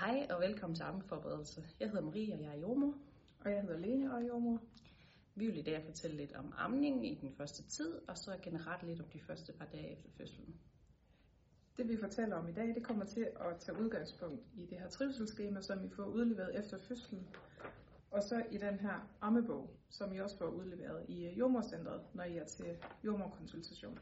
Hej og velkommen til ammeforberedelse. Jeg hedder Marie, og jeg er jordmor. Og jeg hedder Lene, og er jordmor. Vi vil i dag fortælle lidt om amning i den første tid, og så generelt lidt om de første par dage efter fødslen. Det vi fortæller om i dag, det kommer til at tage udgangspunkt i det her trivselsskema, som I får udleveret efter fødslen. Og så i den her ammebog, som I også får udleveret i jordmorcentret, når I er til jordmorkonsultation.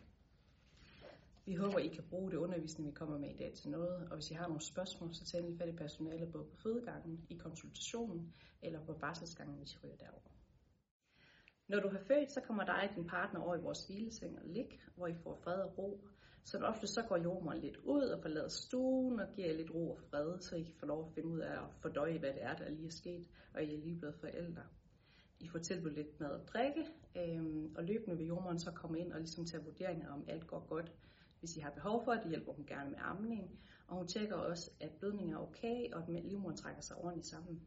Vi håber, I kan bruge det undervisning, vi kommer med i dag til noget, og hvis I har nogle spørgsmål, så tag fat i personale både på fødegangen, i konsultationen eller på barselsgangen, hvis I ryger derover. Når du har født, så kommer dig og din partner over i vores hvileseng og lig, hvor I får fred og ro. Så ofte så går jordmoren lidt ud og forlader stuen og giver jer lidt ro og fred, så I kan få lov at finde ud af at fordøje, hvad det er, der lige er sket, og I er lige blevet forældre. I får tilbudt lidt mad og drikke, øhm, og løbende vil jordmoren så komme ind og ligesom tage vurderinger om alt går godt, hvis I har behov for det, hjælper hun gerne med amning, og hun tjekker også, at blødningen er okay, og at livmoderen trækker sig ordentligt sammen.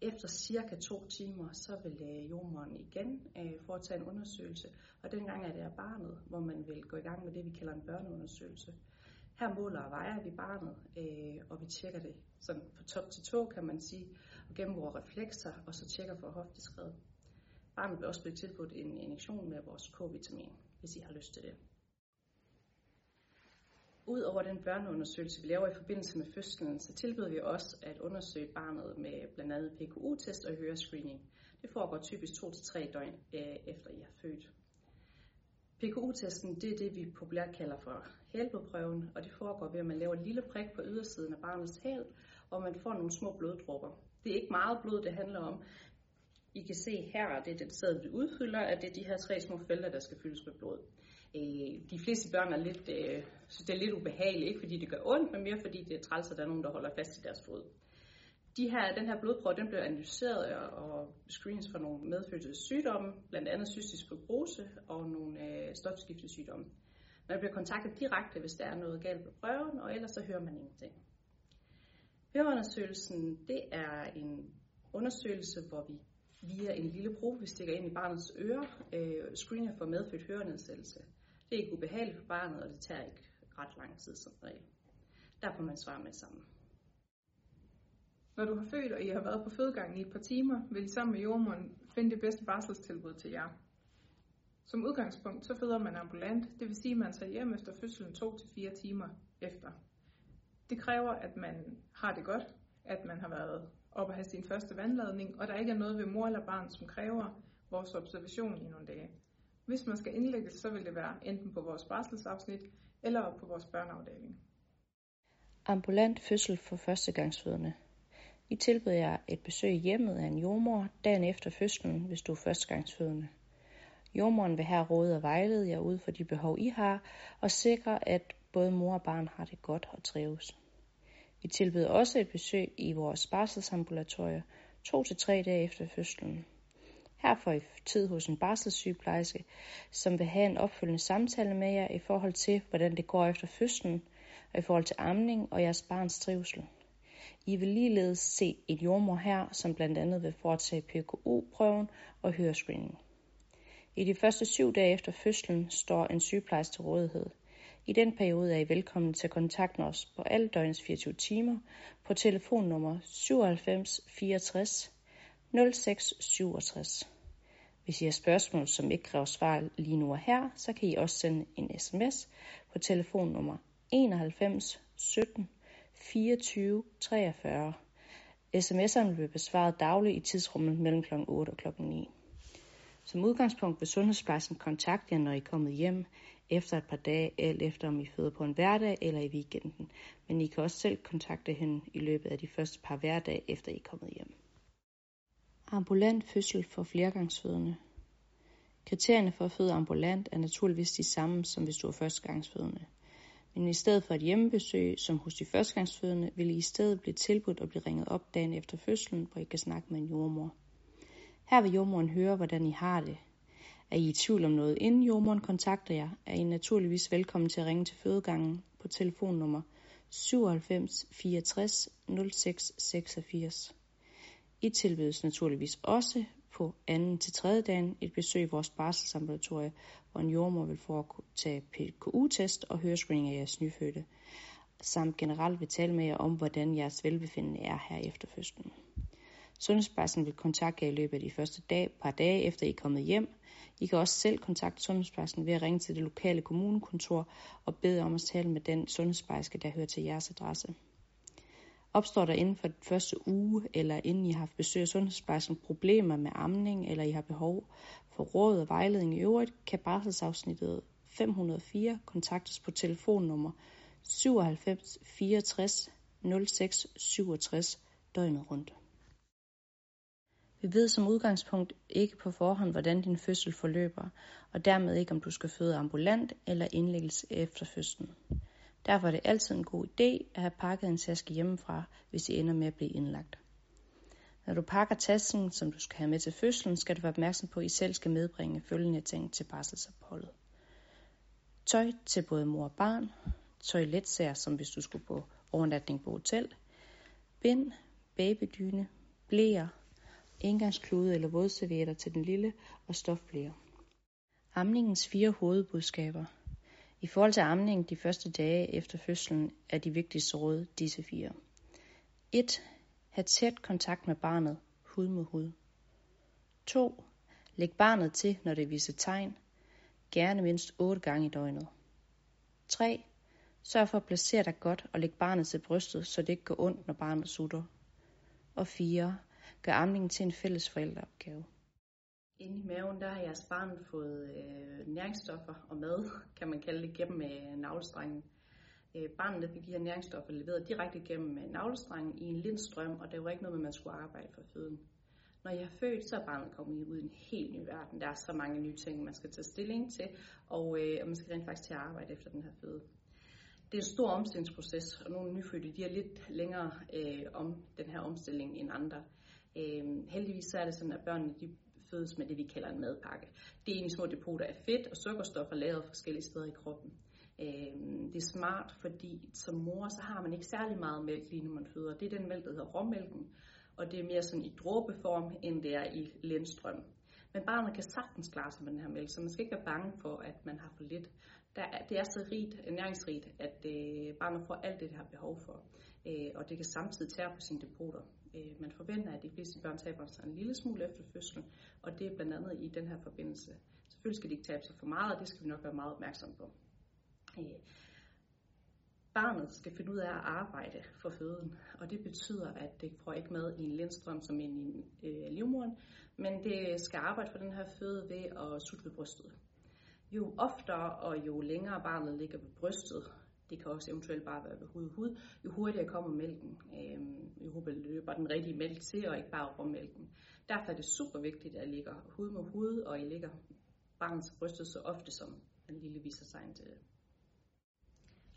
Efter cirka to timer, så vil øh, jordmoren igen øh, foretage en undersøgelse, og dengang er det af barnet, hvor man vil gå i gang med det, vi kalder en børneundersøgelse. Her måler og vejer vi barnet, øh, og vi tjekker det sådan fra top til tå, kan man sige, og gennemgår reflekser, og så tjekker for hofteskred. Barnet vil også blive tilbudt en injektion med vores K-vitamin, hvis I har lyst til det. Udover den børneundersøgelse, vi laver i forbindelse med fødslen, så tilbyder vi også at undersøge barnet med blandt andet PKU-test og hørescreening. Det foregår typisk 2-3 døgn øh, efter I har født. PKU-testen det er det, vi populært kalder for hælblodprøven, og det foregår ved, at man laver en lille prik på ydersiden af barnets hæl, og man får nogle små bloddråber. Det er ikke meget blod, det handler om. I kan se her, det er det sæd, vi udfylder, at det er de her tre små felter, der skal fyldes med blod. Øh, de fleste børn er lidt, øh, synes det er lidt ubehageligt, ikke fordi det gør ondt, men mere fordi det er træls, at der er nogen, der holder fast i deres fod. De her, den her blodprøve den bliver analyseret og screens for nogle medfødte sygdomme, blandt andet cystisk fibrose og nogle øh, stofskiftesygdomme. Man bliver kontaktet direkte, hvis der er noget galt med prøven, og ellers så hører man ingenting. Høreundersøgelsen, det er en undersøgelse, hvor vi via en lille probe, vi stikker ind i barnets øre, øh, screener for medfødt hørenedsættelse. Det er ikke ubehageligt for barnet, og det tager ikke ret lang tid som regel. Der får man svar med sammen. Når du har født, og I har været på fødegangen i et par timer, vil I sammen med jordmoren finde det bedste barselstilbud til jer. Som udgangspunkt, så føder man ambulant, det vil sige, at man tager hjem efter fødslen 2-4 timer efter. Det kræver, at man har det godt, at man har været op og have sin første vandladning, og der ikke er noget ved mor eller barn, som kræver vores observation i nogle dage. Hvis man skal indlægges, så vil det være enten på vores barselsafsnit eller på vores børneafdeling. Ambulant fødsel for førstegangsfødende. I tilbyder jeg et besøg i hjemmet af en jordmor dagen efter fødslen, hvis du er førstegangsfødende. Jordmoren vil her råde og vejlede jer ud for de behov, I har, og sikre, at både mor og barn har det godt og trives. Vi tilbyder også et besøg i vores barselsambulatorier to til tre dage efter fødslen. Her får I tid hos en barselssygeplejerske, som vil have en opfølgende samtale med jer i forhold til, hvordan det går efter fødslen, og i forhold til amning og jeres barns trivsel. I vil ligeledes se et jordmor her, som blandt andet vil foretage PKU-prøven og hørescreening. I de første syv dage efter fødslen står en sygeplejerske til rådighed. I den periode er I velkommen til at kontakte os på alle døgnets 24 timer på telefonnummer 97 64 06 67. Hvis I har spørgsmål, som ikke kræver svar lige nu og her, så kan I også sende en sms på telefonnummer 91 17 24 43. SMS'erne vil besvaret dagligt i tidsrummet mellem kl. 8 og kl. 9. Som udgangspunkt vil sundhedsplejersken kontakte jer, når I er kommet hjem efter et par dage, alt efter om I føder på en hverdag eller i weekenden. Men I kan også selv kontakte hende i løbet af de første par hverdage, efter I er kommet hjem. Ambulant fødsel for flergangsfødende. Kriterierne for at føde ambulant er naturligvis de samme, som hvis du er førstegangsfødende. Men i stedet for et hjemmebesøg, som hos de førstegangsfødende, vil I i stedet blive tilbudt at blive ringet op dagen efter fødslen, hvor I kan snakke med en jordmor. Her vil jordmoren høre, hvordan I har det. Er I i tvivl om noget, inden jordmoren kontakter jer, er I naturligvis velkommen til at ringe til fødegangen på telefonnummer 97 64 06 86. I tilbydes naturligvis også på anden til tredje dagen et besøg i vores barselsambulatorie, hvor en jordmor vil foretage PKU-test og hørescreening af jeres nyfødte. samt generelt vil tale med jer om, hvordan jeres velbefindende er her efter fødslen. Sundhedsplejersken vil kontakte jer i løbet af de første dag, par dage efter I er kommet hjem. I kan også selv kontakte sundhedsplejersken ved at ringe til det lokale kommunekontor og bede om at tale med den sundhedsplejerske, der hører til jeres adresse. Opstår der inden for den første uge, eller inden I har haft besøg af sundhedsplejersken, problemer med amning, eller I har behov for råd og vejledning i øvrigt, kan barselsafsnittet 504 kontaktes på telefonnummer 97 64 06 67 døgnet rundt. Vi ved som udgangspunkt ikke på forhånd, hvordan din fødsel forløber, og dermed ikke, om du skal føde ambulant eller indlæggelse efter fødslen. Derfor er det altid en god idé at have pakket en taske hjemmefra, hvis I ender med at blive indlagt. Når du pakker tasken, som du skal have med til fødslen, skal du være opmærksom på, at I selv skal medbringe følgende ting til barselsopholdet. Tøj til både mor og barn, toiletsager, som hvis du skulle på overnatning på hotel, bind, babydyne, blæer, engangsklude eller vådservietter til den lille og stofblæer. Amningens fire hovedbudskaber. I forhold til amning de første dage efter fødslen er de vigtigste råd disse fire. 1. Ha' tæt kontakt med barnet, hud mod hud. 2. Læg barnet til, når det viser tegn, gerne mindst 8 gange i døgnet. 3. Sørg for at placere dig godt og læg barnet til brystet, så det ikke går ondt, når barnet sutter. Og 4. Gør amningen til en fælles forældreopgave. Inde i maven, der har jeres barn fået øh, næringsstoffer og mad, kan man kalde det, gennem øh, navlestrengen. Øh, barnet fik de her næringsstoffer leveret direkte gennem øh, navlestrengen i en lindstrøm, og der var ikke noget med, at man skulle arbejde for føden. Når jeg er født, så er barnet kommet ud i en helt ny verden. Der er så mange nye ting, man skal tage stilling til, og, øh, og man skal rent faktisk til at arbejde efter den her føde. Det er en stor omstillingsproces, og nogle nyfødte de er lidt længere øh, om den her omstilling end andre. Øh, heldigvis så er det sådan, at børnene de fødes med det, vi kalder en madpakke. Det er egentlig små depoter af fedt og sukkerstoffer lavet forskellige steder i kroppen. Øh, det er smart, fordi som mor, så har man ikke særlig meget mælk lige når man føder. Det er den mælk, der hedder råmælken, og det er mere sådan i dråbeform, end det er i lindstrøm. Men barnet kan sagtens klare sig med den her mælk, så man skal ikke være bange for, at man har for lidt. Der er, det er så rigt, næringsrigt, at øh, barnet får alt det, det har behov for. Øh, og det kan samtidig tære på sine depoter. Øh, man forventer, at de fleste børn taber sig en lille smule efter fødslen, og det er blandt andet i den her forbindelse. Selvfølgelig skal de ikke tabe sig for meget, og det skal vi nok være meget opmærksom på. Øh, barnet skal finde ud af at arbejde for føden, og det betyder, at det får ikke med i en lindstrøm som ind i øh, livmoderen, men det skal arbejde for den her føde ved at sutte ved brystet. Jo oftere og jo længere barnet ligger ved brystet, det kan også eventuelt bare være ved hud hud, jo hurtigere kommer mælken, øh, jo løber den rigtige mælk til, og ikke bare råmælken. Derfor er det super vigtigt, at I ligger hud mod hud, og I ligger barnets brystet så ofte, som den lille viser sig til.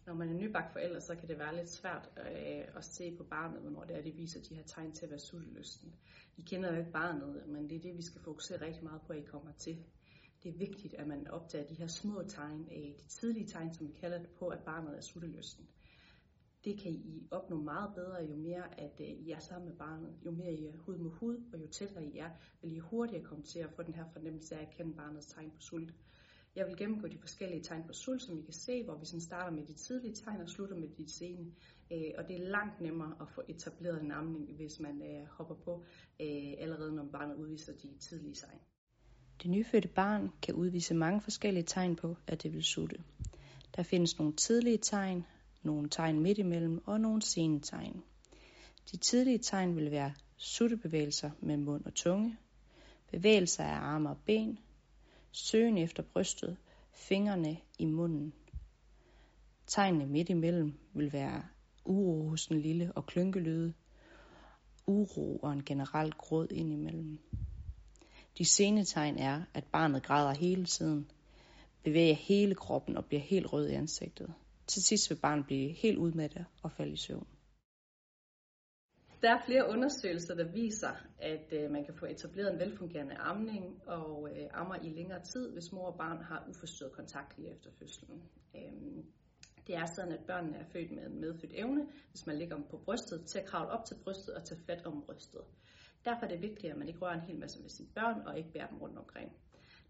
Når man er nybagt forælder, så kan det være lidt svært øh, at se på barnet, hvornår det er, det viser de her tegn til at være sultelysten. I kender jo ikke barnet, men det er det, vi skal fokusere rigtig meget på, at I kommer til det er vigtigt, at man opdager de her små tegn, øh, de tidlige tegn, som vi kalder det på, at barnet er sultelysten. Det kan I opnå meget bedre, jo mere at øh, I er sammen med barnet. Jo mere I er hud mod hud, og jo tættere I er, vil I hurtigere komme til at få den her fornemmelse af at kende barnets tegn på sult. Jeg vil gennemgå de forskellige tegn på sult, som I kan se, hvor vi sådan starter med de tidlige tegn og slutter med de sene. Øh, og det er langt nemmere at få etableret en amning, hvis man øh, hopper på øh, allerede, når barnet udviser de tidlige tegn. Det nyfødte barn kan udvise mange forskellige tegn på, at det vil sutte. Der findes nogle tidlige tegn, nogle tegn midt imellem og nogle sene tegn. De tidlige tegn vil være suttebevægelser med mund og tunge, bevægelser af arme og ben, søgen efter brystet, fingrene i munden. Tegnene midt imellem vil være uro hos den lille og klønkelyde, uro og en generel gråd indimellem. De sene tegn er, at barnet græder hele tiden, bevæger hele kroppen og bliver helt rød i ansigtet. Til sidst vil barnet blive helt udmattet og falde i søvn. Der er flere undersøgelser, der viser, at øh, man kan få etableret en velfungerende amning og øh, ammer i længere tid, hvis mor og barn har uforstyrret kontakt lige efter fødslen. Øhm, det er sådan, at børnene er født med en medfødt evne, hvis man ligger dem på brystet, til at kravle op til brystet og tage fat om brystet. Derfor er det vigtigt, at man ikke rører en hel masse med sine børn og ikke bærer dem rundt omkring.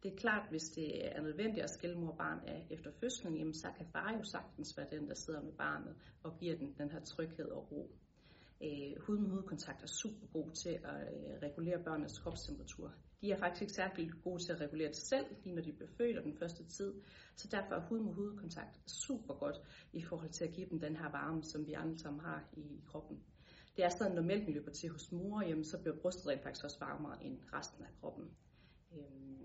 Det er klart, hvis det er nødvendigt at skille mor og barn af efter fødslen, jamen så kan far jo sagtens være den, der sidder med barnet og giver den den her tryghed og ro. Øh, hud med hudkontakt er super god til at øh, regulere børnenes kropstemperatur. De er faktisk ikke særlig gode til at regulere det selv, lige når de bliver født og den første tid. Så derfor er hud med hudkontakt super godt i forhold til at give dem den her varme, som vi andre sammen har i kroppen. Det er sådan, når mælken løber til hos mor, jamen, så bliver brystet rent faktisk også varmere end resten af kroppen. Øhm,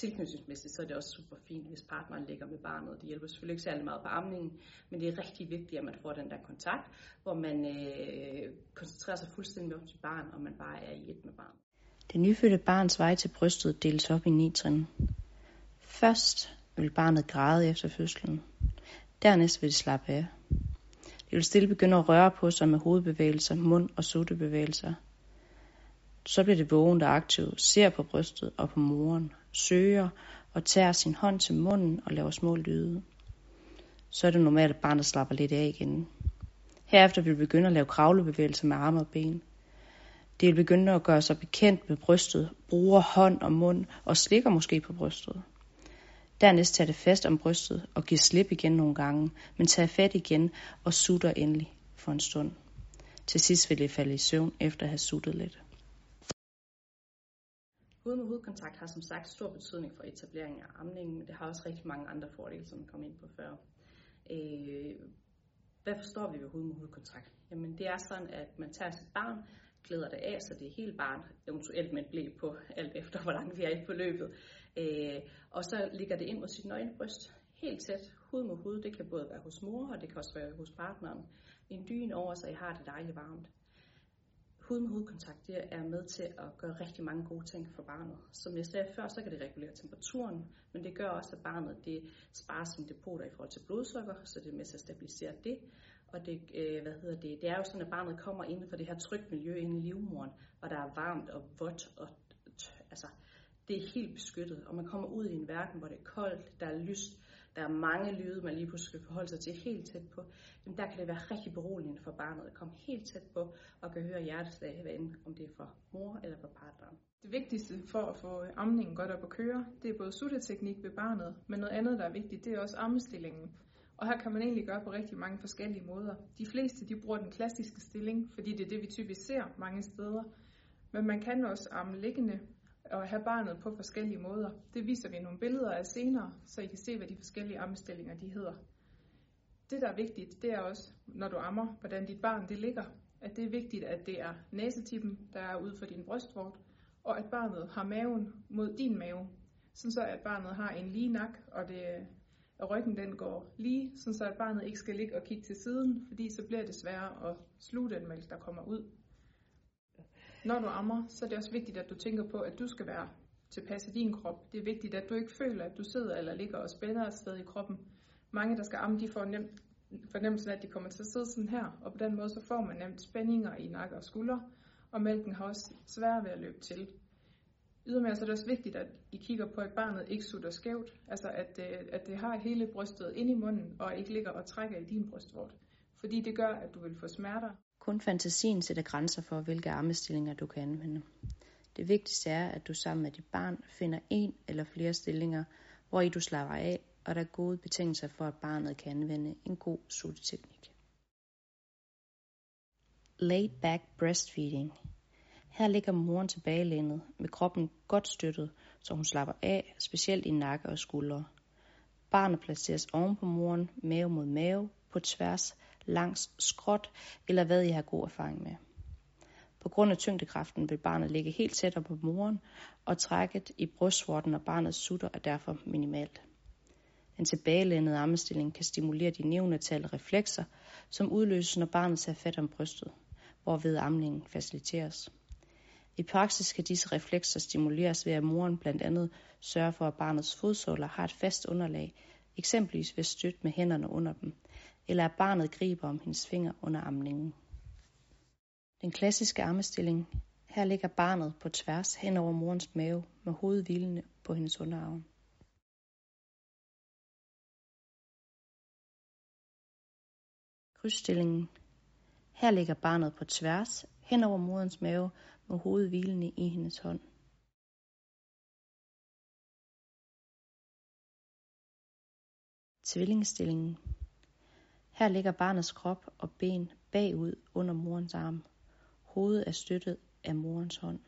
tilknytningsmæssigt, så er det også super fint, hvis partneren ligger med barnet. Det hjælper selvfølgelig ikke særlig meget på amningen, men det er rigtig vigtigt, at man får den der kontakt, hvor man øh, koncentrerer sig fuldstændig om sit barn, og man bare er i et med barnet. Det nyfødte barns vej til brystet deles op i ni trin. Først vil barnet græde efter fødslen. Dernæst vil det slappe af. Det vil stille begynde at røre på sig med hovedbevægelser, mund- og suttebevægelser. Så bliver det vågen, der aktivt, ser på brystet og på moren, søger og tager sin hånd til munden og laver små lyde. Så er det normalt, at barnet slapper lidt af igen. Herefter vil vi begynde at lave kravlebevægelser med arme og ben. Det vil begynde at gøre sig bekendt med brystet, bruger hånd og mund og slikker måske på brystet. Dernæst tager det fast om brystet og giver slip igen nogle gange, men tager fat igen og sutter endelig for en stund. Til sidst vil det falde i søvn efter at have suttet lidt. Hud med hudkontakt har som sagt stor betydning for etablering af amningen, men det har også rigtig mange andre fordele, som vi kom ind på før. Øh, hvad forstår vi ved hud med hudkontakt? Jamen det er sådan, at man tager sit barn, klæder det af, så det er helt barn, eventuelt med et blæ på, alt efter hvor langt vi er i forløbet. Øh, og så ligger det ind mod sit nøgenbryst, helt tæt, hud mod hud. Det kan både være hos mor, og det kan også være hos partneren. En dyne over, så I har det dejligt varmt. Hud med hudkontakt det er med til at gøre rigtig mange gode ting for barnet. Som jeg sagde før, så kan det regulere temperaturen, men det gør også, at barnet det sparer sine depoter i forhold til blodsukker, så det er med til at stabilisere det. Og det, øh, hvad hedder det, det er jo sådan, at barnet kommer inden for det her trygt miljø inde i livmoren, hvor der er varmt og vådt, og altså, det er helt beskyttet, og man kommer ud i en verden, hvor det er koldt, der er lyst, der er mange lyde, man lige pludselig skal forholde sig til helt tæt på, jamen der kan det være rigtig beroligende for barnet at komme helt tæt på og kan høre hjerteslag, hvad end, om det er fra mor eller fra partneren. Det vigtigste for at få amningen godt op at køre, det er både sutteteknik ved barnet, men noget andet, der er vigtigt, det er også ammestillingen. Og her kan man egentlig gøre på rigtig mange forskellige måder. De fleste de bruger den klassiske stilling, fordi det er det, vi typisk ser mange steder. Men man kan også amme liggende og have barnet på forskellige måder. Det viser vi nogle billeder af senere, så I kan se, hvad de forskellige ammestillinger de hedder. Det, der er vigtigt, det er også, når du ammer, hvordan dit barn det ligger. At det er vigtigt, at det er næsetippen, der er ude for din brystvort, og at barnet har maven mod din mave, sådan så at barnet har en lige nak, og det, at ryggen den går lige, sådan så at barnet ikke skal ligge og kigge til siden, fordi så bliver det sværere at sluge den mælk, der kommer ud. Når du ammer, så er det også vigtigt, at du tænker på, at du skal være tilpasset din krop. Det er vigtigt, at du ikke føler, at du sidder eller ligger og spænder et sted i kroppen. Mange, der skal amme, de får nemt fornemmelsen af, at de kommer til at sidde sådan her, og på den måde så får man nemt spændinger i nakke og skuldre, og mælken har også svært ved at løbe til. Ydermere så er det også vigtigt, at I kigger på, at barnet ikke sutter skævt, altså at, øh, at det har hele brystet ind i munden, og ikke ligger og trækker i din brystvort. Fordi det gør, at du vil få smerter. Kun fantasien sætter grænser for, hvilke armestillinger du kan anvende. Det vigtigste er, at du sammen med dit barn finder en eller flere stillinger, hvor I du slapper af, og der er gode betingelser for, at barnet kan anvende en god sutteteknik. Laid back breastfeeding. Her ligger moren tilbagelænet med kroppen godt støttet, så hun slapper af, specielt i nakke og skuldre. Barnet placeres oven på moren, mave mod mave, på tværs, langs skråt eller hvad I har god erfaring med. På grund af tyngdekraften vil barnet ligge helt tættere på moren, og trækket i brystvorten og barnets sutter er derfor minimalt. Den tilbagelænede armestilling kan stimulere de neonatale reflekser, som udløses, når barnet tager fat om brystet, hvorved amningen faciliteres. I praksis kan disse reflekser stimuleres ved, at moren blandt andet sørger for, at barnets fodsåler har et fast underlag, eksempelvis ved støtte med hænderne under dem, eller at barnet griber om hendes finger under amningen. Den klassiske armestilling. Her ligger barnet på tværs hen over morens mave med hovedet hvilende på hendes underarm. Krydsstillingen. Her ligger barnet på tværs hen over morens mave med hovedet hvilende i hendes hånd. Tvillingstillingen. Her ligger barnets krop og ben bagud under morens arm. Hovedet er støttet af morens hånd.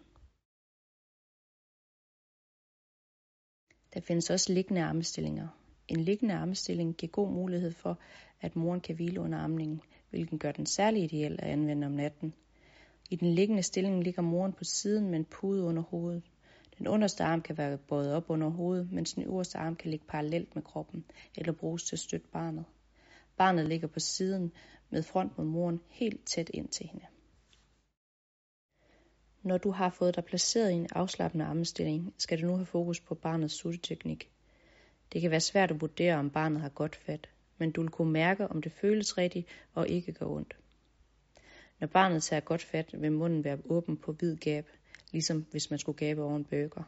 Der findes også liggende armestillinger. En liggende armestilling giver god mulighed for, at moren kan hvile under amningen, hvilken gør den særlig ideel at anvende om natten. I den liggende stilling ligger moren på siden med en pude under hovedet. Den underste arm kan være bøjet op under hovedet, mens den øverste arm kan ligge parallelt med kroppen eller bruges til at støtte barnet. Barnet ligger på siden med front mod moren helt tæt ind til hende. Når du har fået dig placeret i en afslappende armestilling, skal du nu have fokus på barnets sutteteknik. Det kan være svært at vurdere, om barnet har godt fat, men du vil kunne mærke, om det føles rigtigt og ikke gør ondt. Når barnet tager godt fat, vil munden være åben på vid gab, ligesom hvis man skulle gabe over en burger.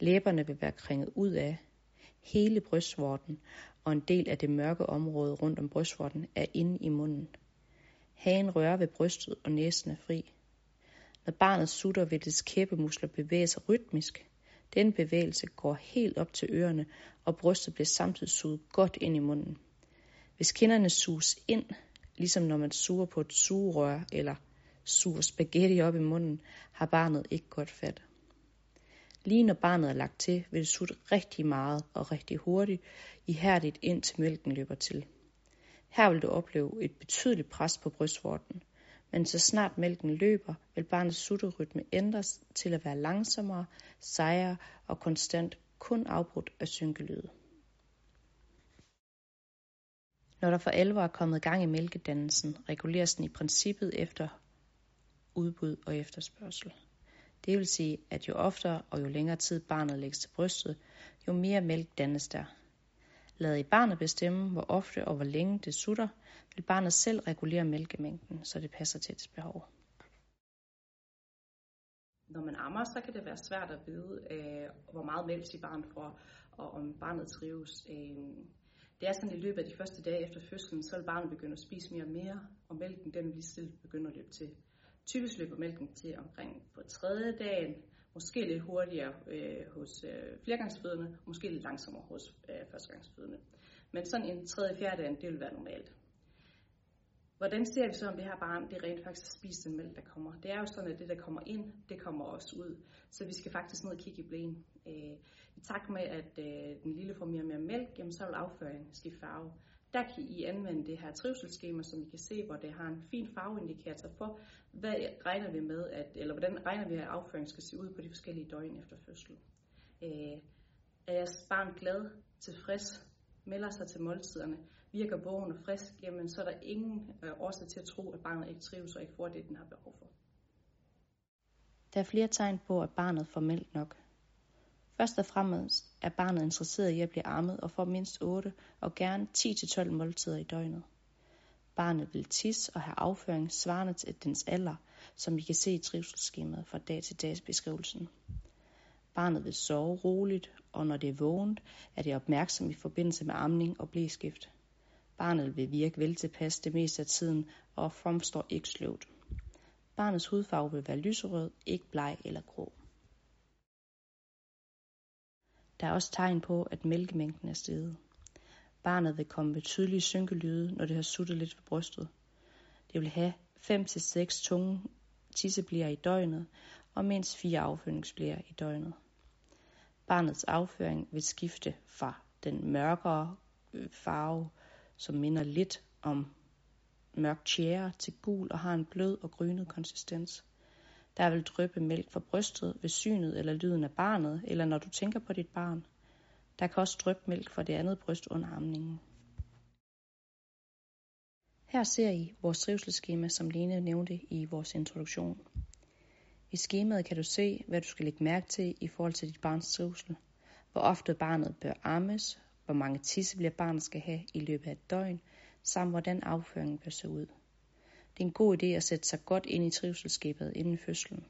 Læberne vil være kringet ud af. Hele brystvorten og en del af det mørke område rundt om brystvorten er inde i munden. Hagen rører ved brystet, og næsen er fri. Når barnet sutter, vil dets kæbemuskler bevæge sig rytmisk. Den bevægelse går helt op til ørerne, og brystet bliver samtidig suget godt ind i munden. Hvis kinderne suges ind, ligesom når man suger på et sugerør eller suger spaghetti op i munden, har barnet ikke godt fat. Lige når barnet er lagt til, vil det sutte rigtig meget og rigtig hurtigt, ihærdigt indtil mælken løber til. Her vil du opleve et betydeligt pres på brystvorten, men så snart mælken løber, vil barnets sutterytme ændres til at være langsommere, sejere og konstant, kun afbrudt af synkelyde. Når der for alvor er kommet gang i mælkedannelsen, reguleres den i princippet efter udbud og efterspørgsel. Det vil sige, at jo oftere og jo længere tid barnet lægges til brystet, jo mere mælk dannes der. Lad i barnet bestemme, hvor ofte og hvor længe det sutter, vil barnet selv regulere mælkemængden, så det passer til dets behov. Når man ammer, så kan det være svært at vide, øh, hvor meget mælk sit barn får, og om barnet trives. Øh, det er sådan, i løbet af de første dage efter fødslen, så vil barnet begynde at spise mere og mere, og mælken den vil lige stille begynde at løbe til. Typisk løber mælken til omkring på tredje dagen, måske lidt hurtigere øh, hos øh, flergangsfødende, måske lidt langsommere hos øh, førstegangsfødende. Men sådan en tredje fjerde dagen, det vil være normalt. Hvordan ser vi så, om det her barn det rent faktisk spiser den mælk, der kommer? Det er jo sådan, at det, der kommer ind, det kommer også ud. Så vi skal faktisk ned og kigge i blæen. Øh, I takt med, at øh, den lille får mere og mere mælk, jamen, så vil afføringen skifte farve. Der kan I anvende det her trivselsskema, som I kan se, hvor det har en fin farveindikator for, hvad regner vi med, at, eller hvordan regner vi, at afføringen skal se ud på de forskellige døgn efter fødsel. Øh, er jeres barn glad, tilfreds, melder sig til måltiderne, virker vågen og frisk, jamen så er der ingen øh, årsag til at tro, at barnet ikke trives og ikke får det, den har behov for. Der er flere tegn på, at barnet får mælk nok. Først og fremmest er barnet interesseret i at blive ammet og får mindst 8 og gerne 10-12 måltider i døgnet. Barnet vil tisse og have afføring svarende til dens alder, som vi kan se i trivselsskemaet fra dag til dags beskrivelsen. Barnet vil sove roligt, og når det er vågent, er det opmærksom i forbindelse med amning og blæskift. Barnet vil virke vel tilpas det meste af tiden og fremstår ikke sløvt. Barnets hudfarve vil være lyserød, ikke bleg eller grå. Der er også tegn på, at mælkemængden er steget. Barnet vil komme med tydelige synkelyde, når det har suttet lidt ved brystet. Det vil have 5-6 tunge tisseblier i døgnet, og mindst 4 afføringsblier i døgnet. Barnets afføring vil skifte fra den mørkere øh, farve, som minder lidt om mørk tjære, til gul og har en blød og grynet konsistens. Der vil dryppe mælk fra brystet ved synet eller lyden af barnet, eller når du tænker på dit barn. Der kan også dryppe mælk fra det andet bryst under amningen. Her ser I vores trivselsskema, som Lene nævnte i vores introduktion. I skemaet kan du se, hvad du skal lægge mærke til i forhold til dit barns trivsel. Hvor ofte barnet bør ammes, hvor mange tisseblier barnet skal have i løbet af et døgn, samt hvordan afføringen bør se ud. Det er en god idé at sætte sig godt ind i trivselsskabet inden fødslen,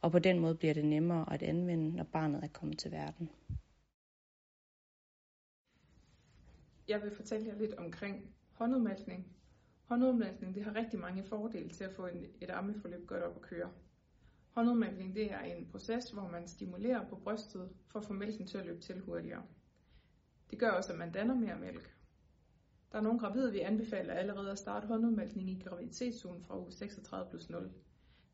og på den måde bliver det nemmere at anvende, når barnet er kommet til verden. Jeg vil fortælle jer lidt omkring håndudmalkning. Håndudmalkning det har rigtig mange fordele til at få en, et ammeforløb godt op at køre. Håndudmalkning det er en proces, hvor man stimulerer på brystet for at få mælken til at løbe til hurtigere. Det gør også, at man danner mere mælk. Der er nogle gravide, vi anbefaler allerede at starte håndudmalkning i graviditetszonen fra uge 36 plus 0.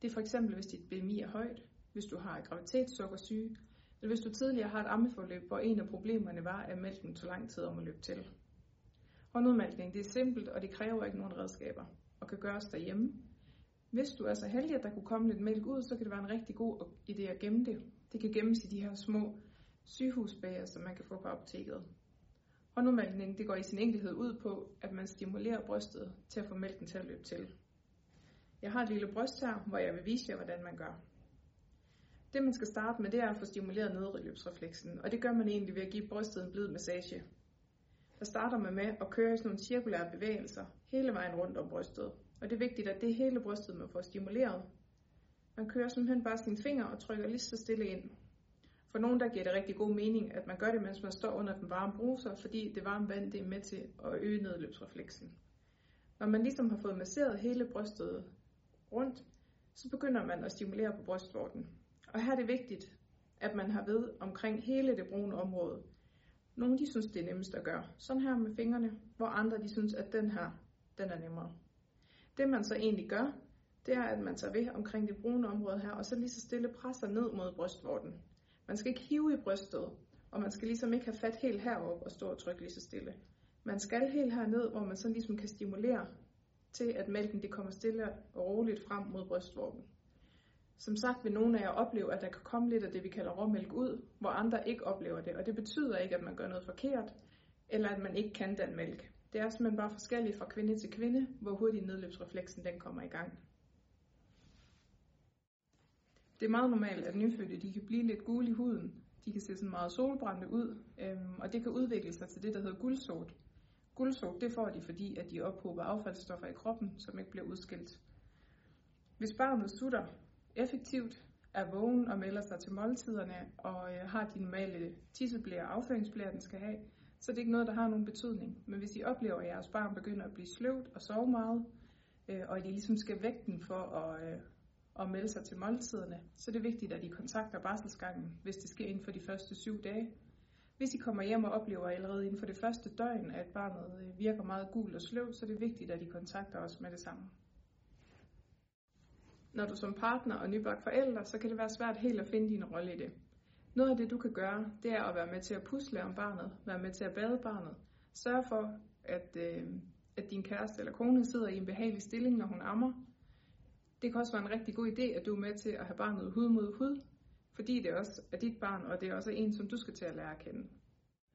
Det er for eksempel, hvis dit BMI er højt, hvis du har graviditetssukkersyge, eller hvis du tidligere har et ammeforløb, hvor en af problemerne var, at mælken tog lang tid om at løbe til. Håndudmalkning det er simpelt, og det kræver ikke nogen redskaber, og kan gøres derhjemme. Hvis du er så heldig, at der kunne komme lidt mælk ud, så kan det være en rigtig god idé at gemme det. Det kan gemmes i de her små sygehusbager, som man kan få på apoteket. Håndudmalkning det går i sin enkelhed ud på, at man stimulerer brystet til at få mælken til at løbe til. Jeg har et lille bryst her, hvor jeg vil vise jer, hvordan man gør. Det man skal starte med, det er at få stimuleret nedreløbsrefleksen, og det gør man egentlig ved at give brystet en blid massage. Der starter man med at køre i sådan nogle cirkulære bevægelser hele vejen rundt om brystet. Og det er vigtigt, at det er hele brystet, man får stimuleret. Man kører simpelthen bare sine fingre og trykker lige så stille ind. For nogen der giver det rigtig god mening, at man gør det, mens man står under den varme bruser, fordi det varme vand det er med til at øge nedløbsrefleksen. Når man ligesom har fået masseret hele brystet rundt, så begynder man at stimulere på brystvorten. Og her er det vigtigt, at man har ved omkring hele det brune område. Nogle de synes, det er nemmest at gøre sådan her med fingrene, hvor andre de synes, at den her, den er nemmere. Det man så egentlig gør, det er, at man tager ved omkring det brune område her, og så lige så stille presser ned mod brystvorten. Man skal ikke hive i brystet, og man skal ligesom ikke have fat helt herop og stå og trykke lige så stille. Man skal helt herned, hvor man så ligesom kan stimulere til, at mælken det kommer stille og roligt frem mod brystvorten. Som sagt vil nogle af jer opleve, at der kan komme lidt af det, vi kalder råmælk ud, hvor andre ikke oplever det. Og det betyder ikke, at man gør noget forkert, eller at man ikke kan den mælk. Det er simpelthen bare forskelligt fra kvinde til kvinde, hvor hurtigt nedløbsrefleksen den kommer i gang. Det er meget normalt, at nyfødte de kan blive lidt gule i huden. De kan se sådan meget solbrændte ud, øhm, og det kan udvikle sig til det, der hedder guldsot. Guldsot det får de, fordi at de ophober affaldsstoffer i kroppen, som ikke bliver udskilt. Hvis barnet sutter effektivt, er vågen og melder sig til måltiderne og øh, har de normale tisseblære og afføringsblære, den skal have, så det er ikke noget, der har nogen betydning. Men hvis I oplever, at jeres barn begynder at blive sløvt og sove meget, øh, og at I ligesom skal vække den for at, øh, og melde sig til måltiderne, så er det vigtigt, at I kontakter barselsgangen, hvis det sker inden for de første syv dage. Hvis I kommer hjem og oplever allerede inden for det første døgn, at barnet øh, virker meget gul og sløv, så er det vigtigt, at I kontakter os med det samme. Når du som partner og nybagt forælder, så kan det være svært helt at finde din rolle i det. Noget af det, du kan gøre, det er at være med til at pusle om barnet, være med til at bade barnet. sørge for, at, øh, at din kæreste eller kone sidder i en behagelig stilling, når hun ammer. Det kan også være en rigtig god idé, at du er med til at have barnet hud mod hud, fordi det også er dit barn, og det er også en, som du skal til at lære at kende.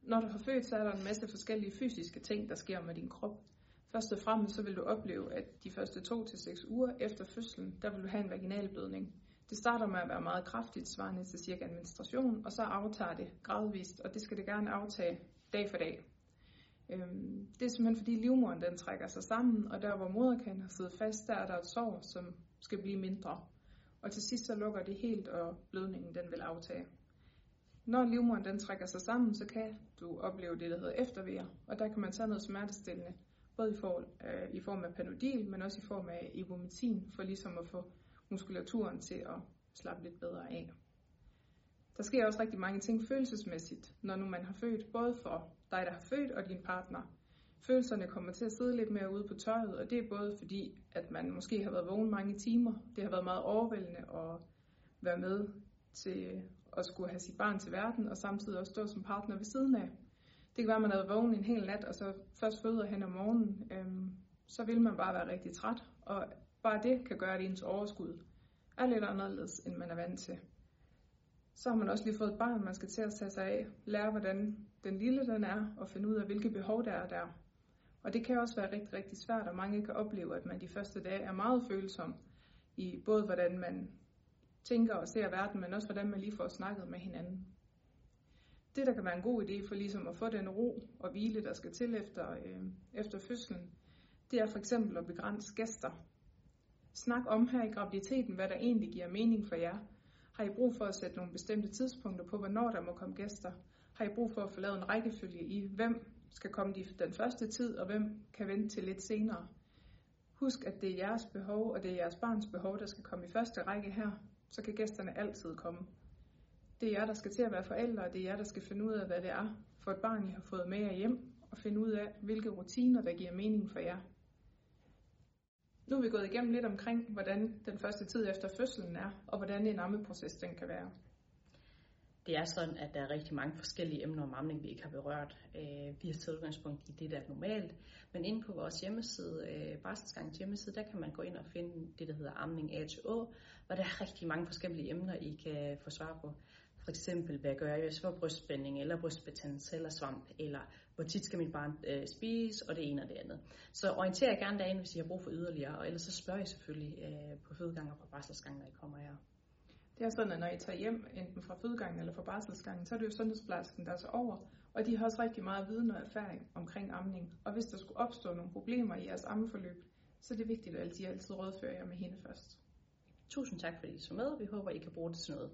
Når du har født, så er der en masse forskellige fysiske ting, der sker med din krop. Først og fremmest så vil du opleve, at de første 2-6 uger efter fødslen, der vil du have en vaginal blødning. Det starter med at være meget kraftigt, svarende til cirka en menstruation, og så aftager det gradvist, og det skal det gerne aftage dag for dag. Øhm, det er simpelthen fordi livmoderen den trækker sig sammen, og der hvor moderkagen har siddet fast, der er der et sår, som skal blive mindre. Og til sidst så lukker det helt, og blødningen den vil aftage. Når livmoderen den trækker sig sammen, så kan du opleve det, der hedder eftervejer, og der kan man tage noget smertestillende, både i form, øh, i form af panodil, men også i form af ibumetin, for ligesom at få muskulaturen til at slappe lidt bedre af. Der sker også rigtig mange ting følelsesmæssigt, når nu man har født, både for dig, der har født, og din partner. Følelserne kommer til at sidde lidt mere ude på tøjet, og det er både fordi, at man måske har været vågen mange timer. Det har været meget overvældende at være med til at skulle have sit barn til verden, og samtidig også stå som partner ved siden af. Det kan være, at man har været vågen en hel nat, og så først føder hen om morgenen. Øhm, så vil man bare være rigtig træt, og bare det kan gøre, at ens overskud er lidt anderledes, end man er vant til. Så har man også lige fået et barn, man skal til at tage sig af, lære hvordan den lille den er, og finde ud af, hvilke behov der er der. Og det kan også være rigtig, rigtig svært, og mange kan opleve, at man de første dage er meget følsom i både hvordan man tænker og ser verden, men også hvordan man lige får snakket med hinanden. Det, der kan være en god idé for ligesom at få den ro og hvile, der skal til efter, øh, efter fødslen, det er for eksempel at begrænse gæster. Snak om her i graviditeten, hvad der egentlig giver mening for jer. Har I brug for at sætte nogle bestemte tidspunkter på, hvornår der må komme gæster? Har I brug for at få lavet en rækkefølge i, hvem skal komme den første tid, og hvem kan vente til lidt senere? Husk, at det er jeres behov, og det er jeres barns behov, der skal komme i første række her. Så kan gæsterne altid komme. Det er jer, der skal til at være forældre, og det er jer, der skal finde ud af, hvad det er for et barn, I har fået med jer hjem, og finde ud af, hvilke rutiner, der giver mening for jer. Nu er vi gået igennem lidt omkring, hvordan den første tid efter fødslen er, og hvordan en ammeproces den kan være. Det er sådan, at der er rigtig mange forskellige emner om amning, vi ikke har berørt. Øh, vi har taget udgangspunkt i det, der er normalt. Men inde på vores hjemmeside, øh, Barselsgangens hjemmeside, der kan man gå ind og finde det, der hedder amning A til Å, hvor der er rigtig mange forskellige emner, I kan få svar på. For eksempel, hvad gør jeg, hvis jeg får brystspænding, eller brystbetændelse, eller svamp, eller hvor tit skal mit barn øh, spise, og det ene og det andet. Så orienter jer gerne derinde, hvis I har brug for yderligere, og ellers så spørger I selvfølgelig øh, på fødegang og på barselsgang, når I kommer her. Det er sådan, at når I tager hjem, enten fra fødegangen eller fra barselsgangen, så er det jo sundhedsplejersken, der tager så over, og de har også rigtig meget viden og erfaring omkring amning. Og hvis der skulle opstå nogle problemer i jeres ammeforløb, så er det vigtigt, at I altid rådfører jer med hende først. Tusind tak, fordi I så med. Vi håber, I kan bruge det til noget.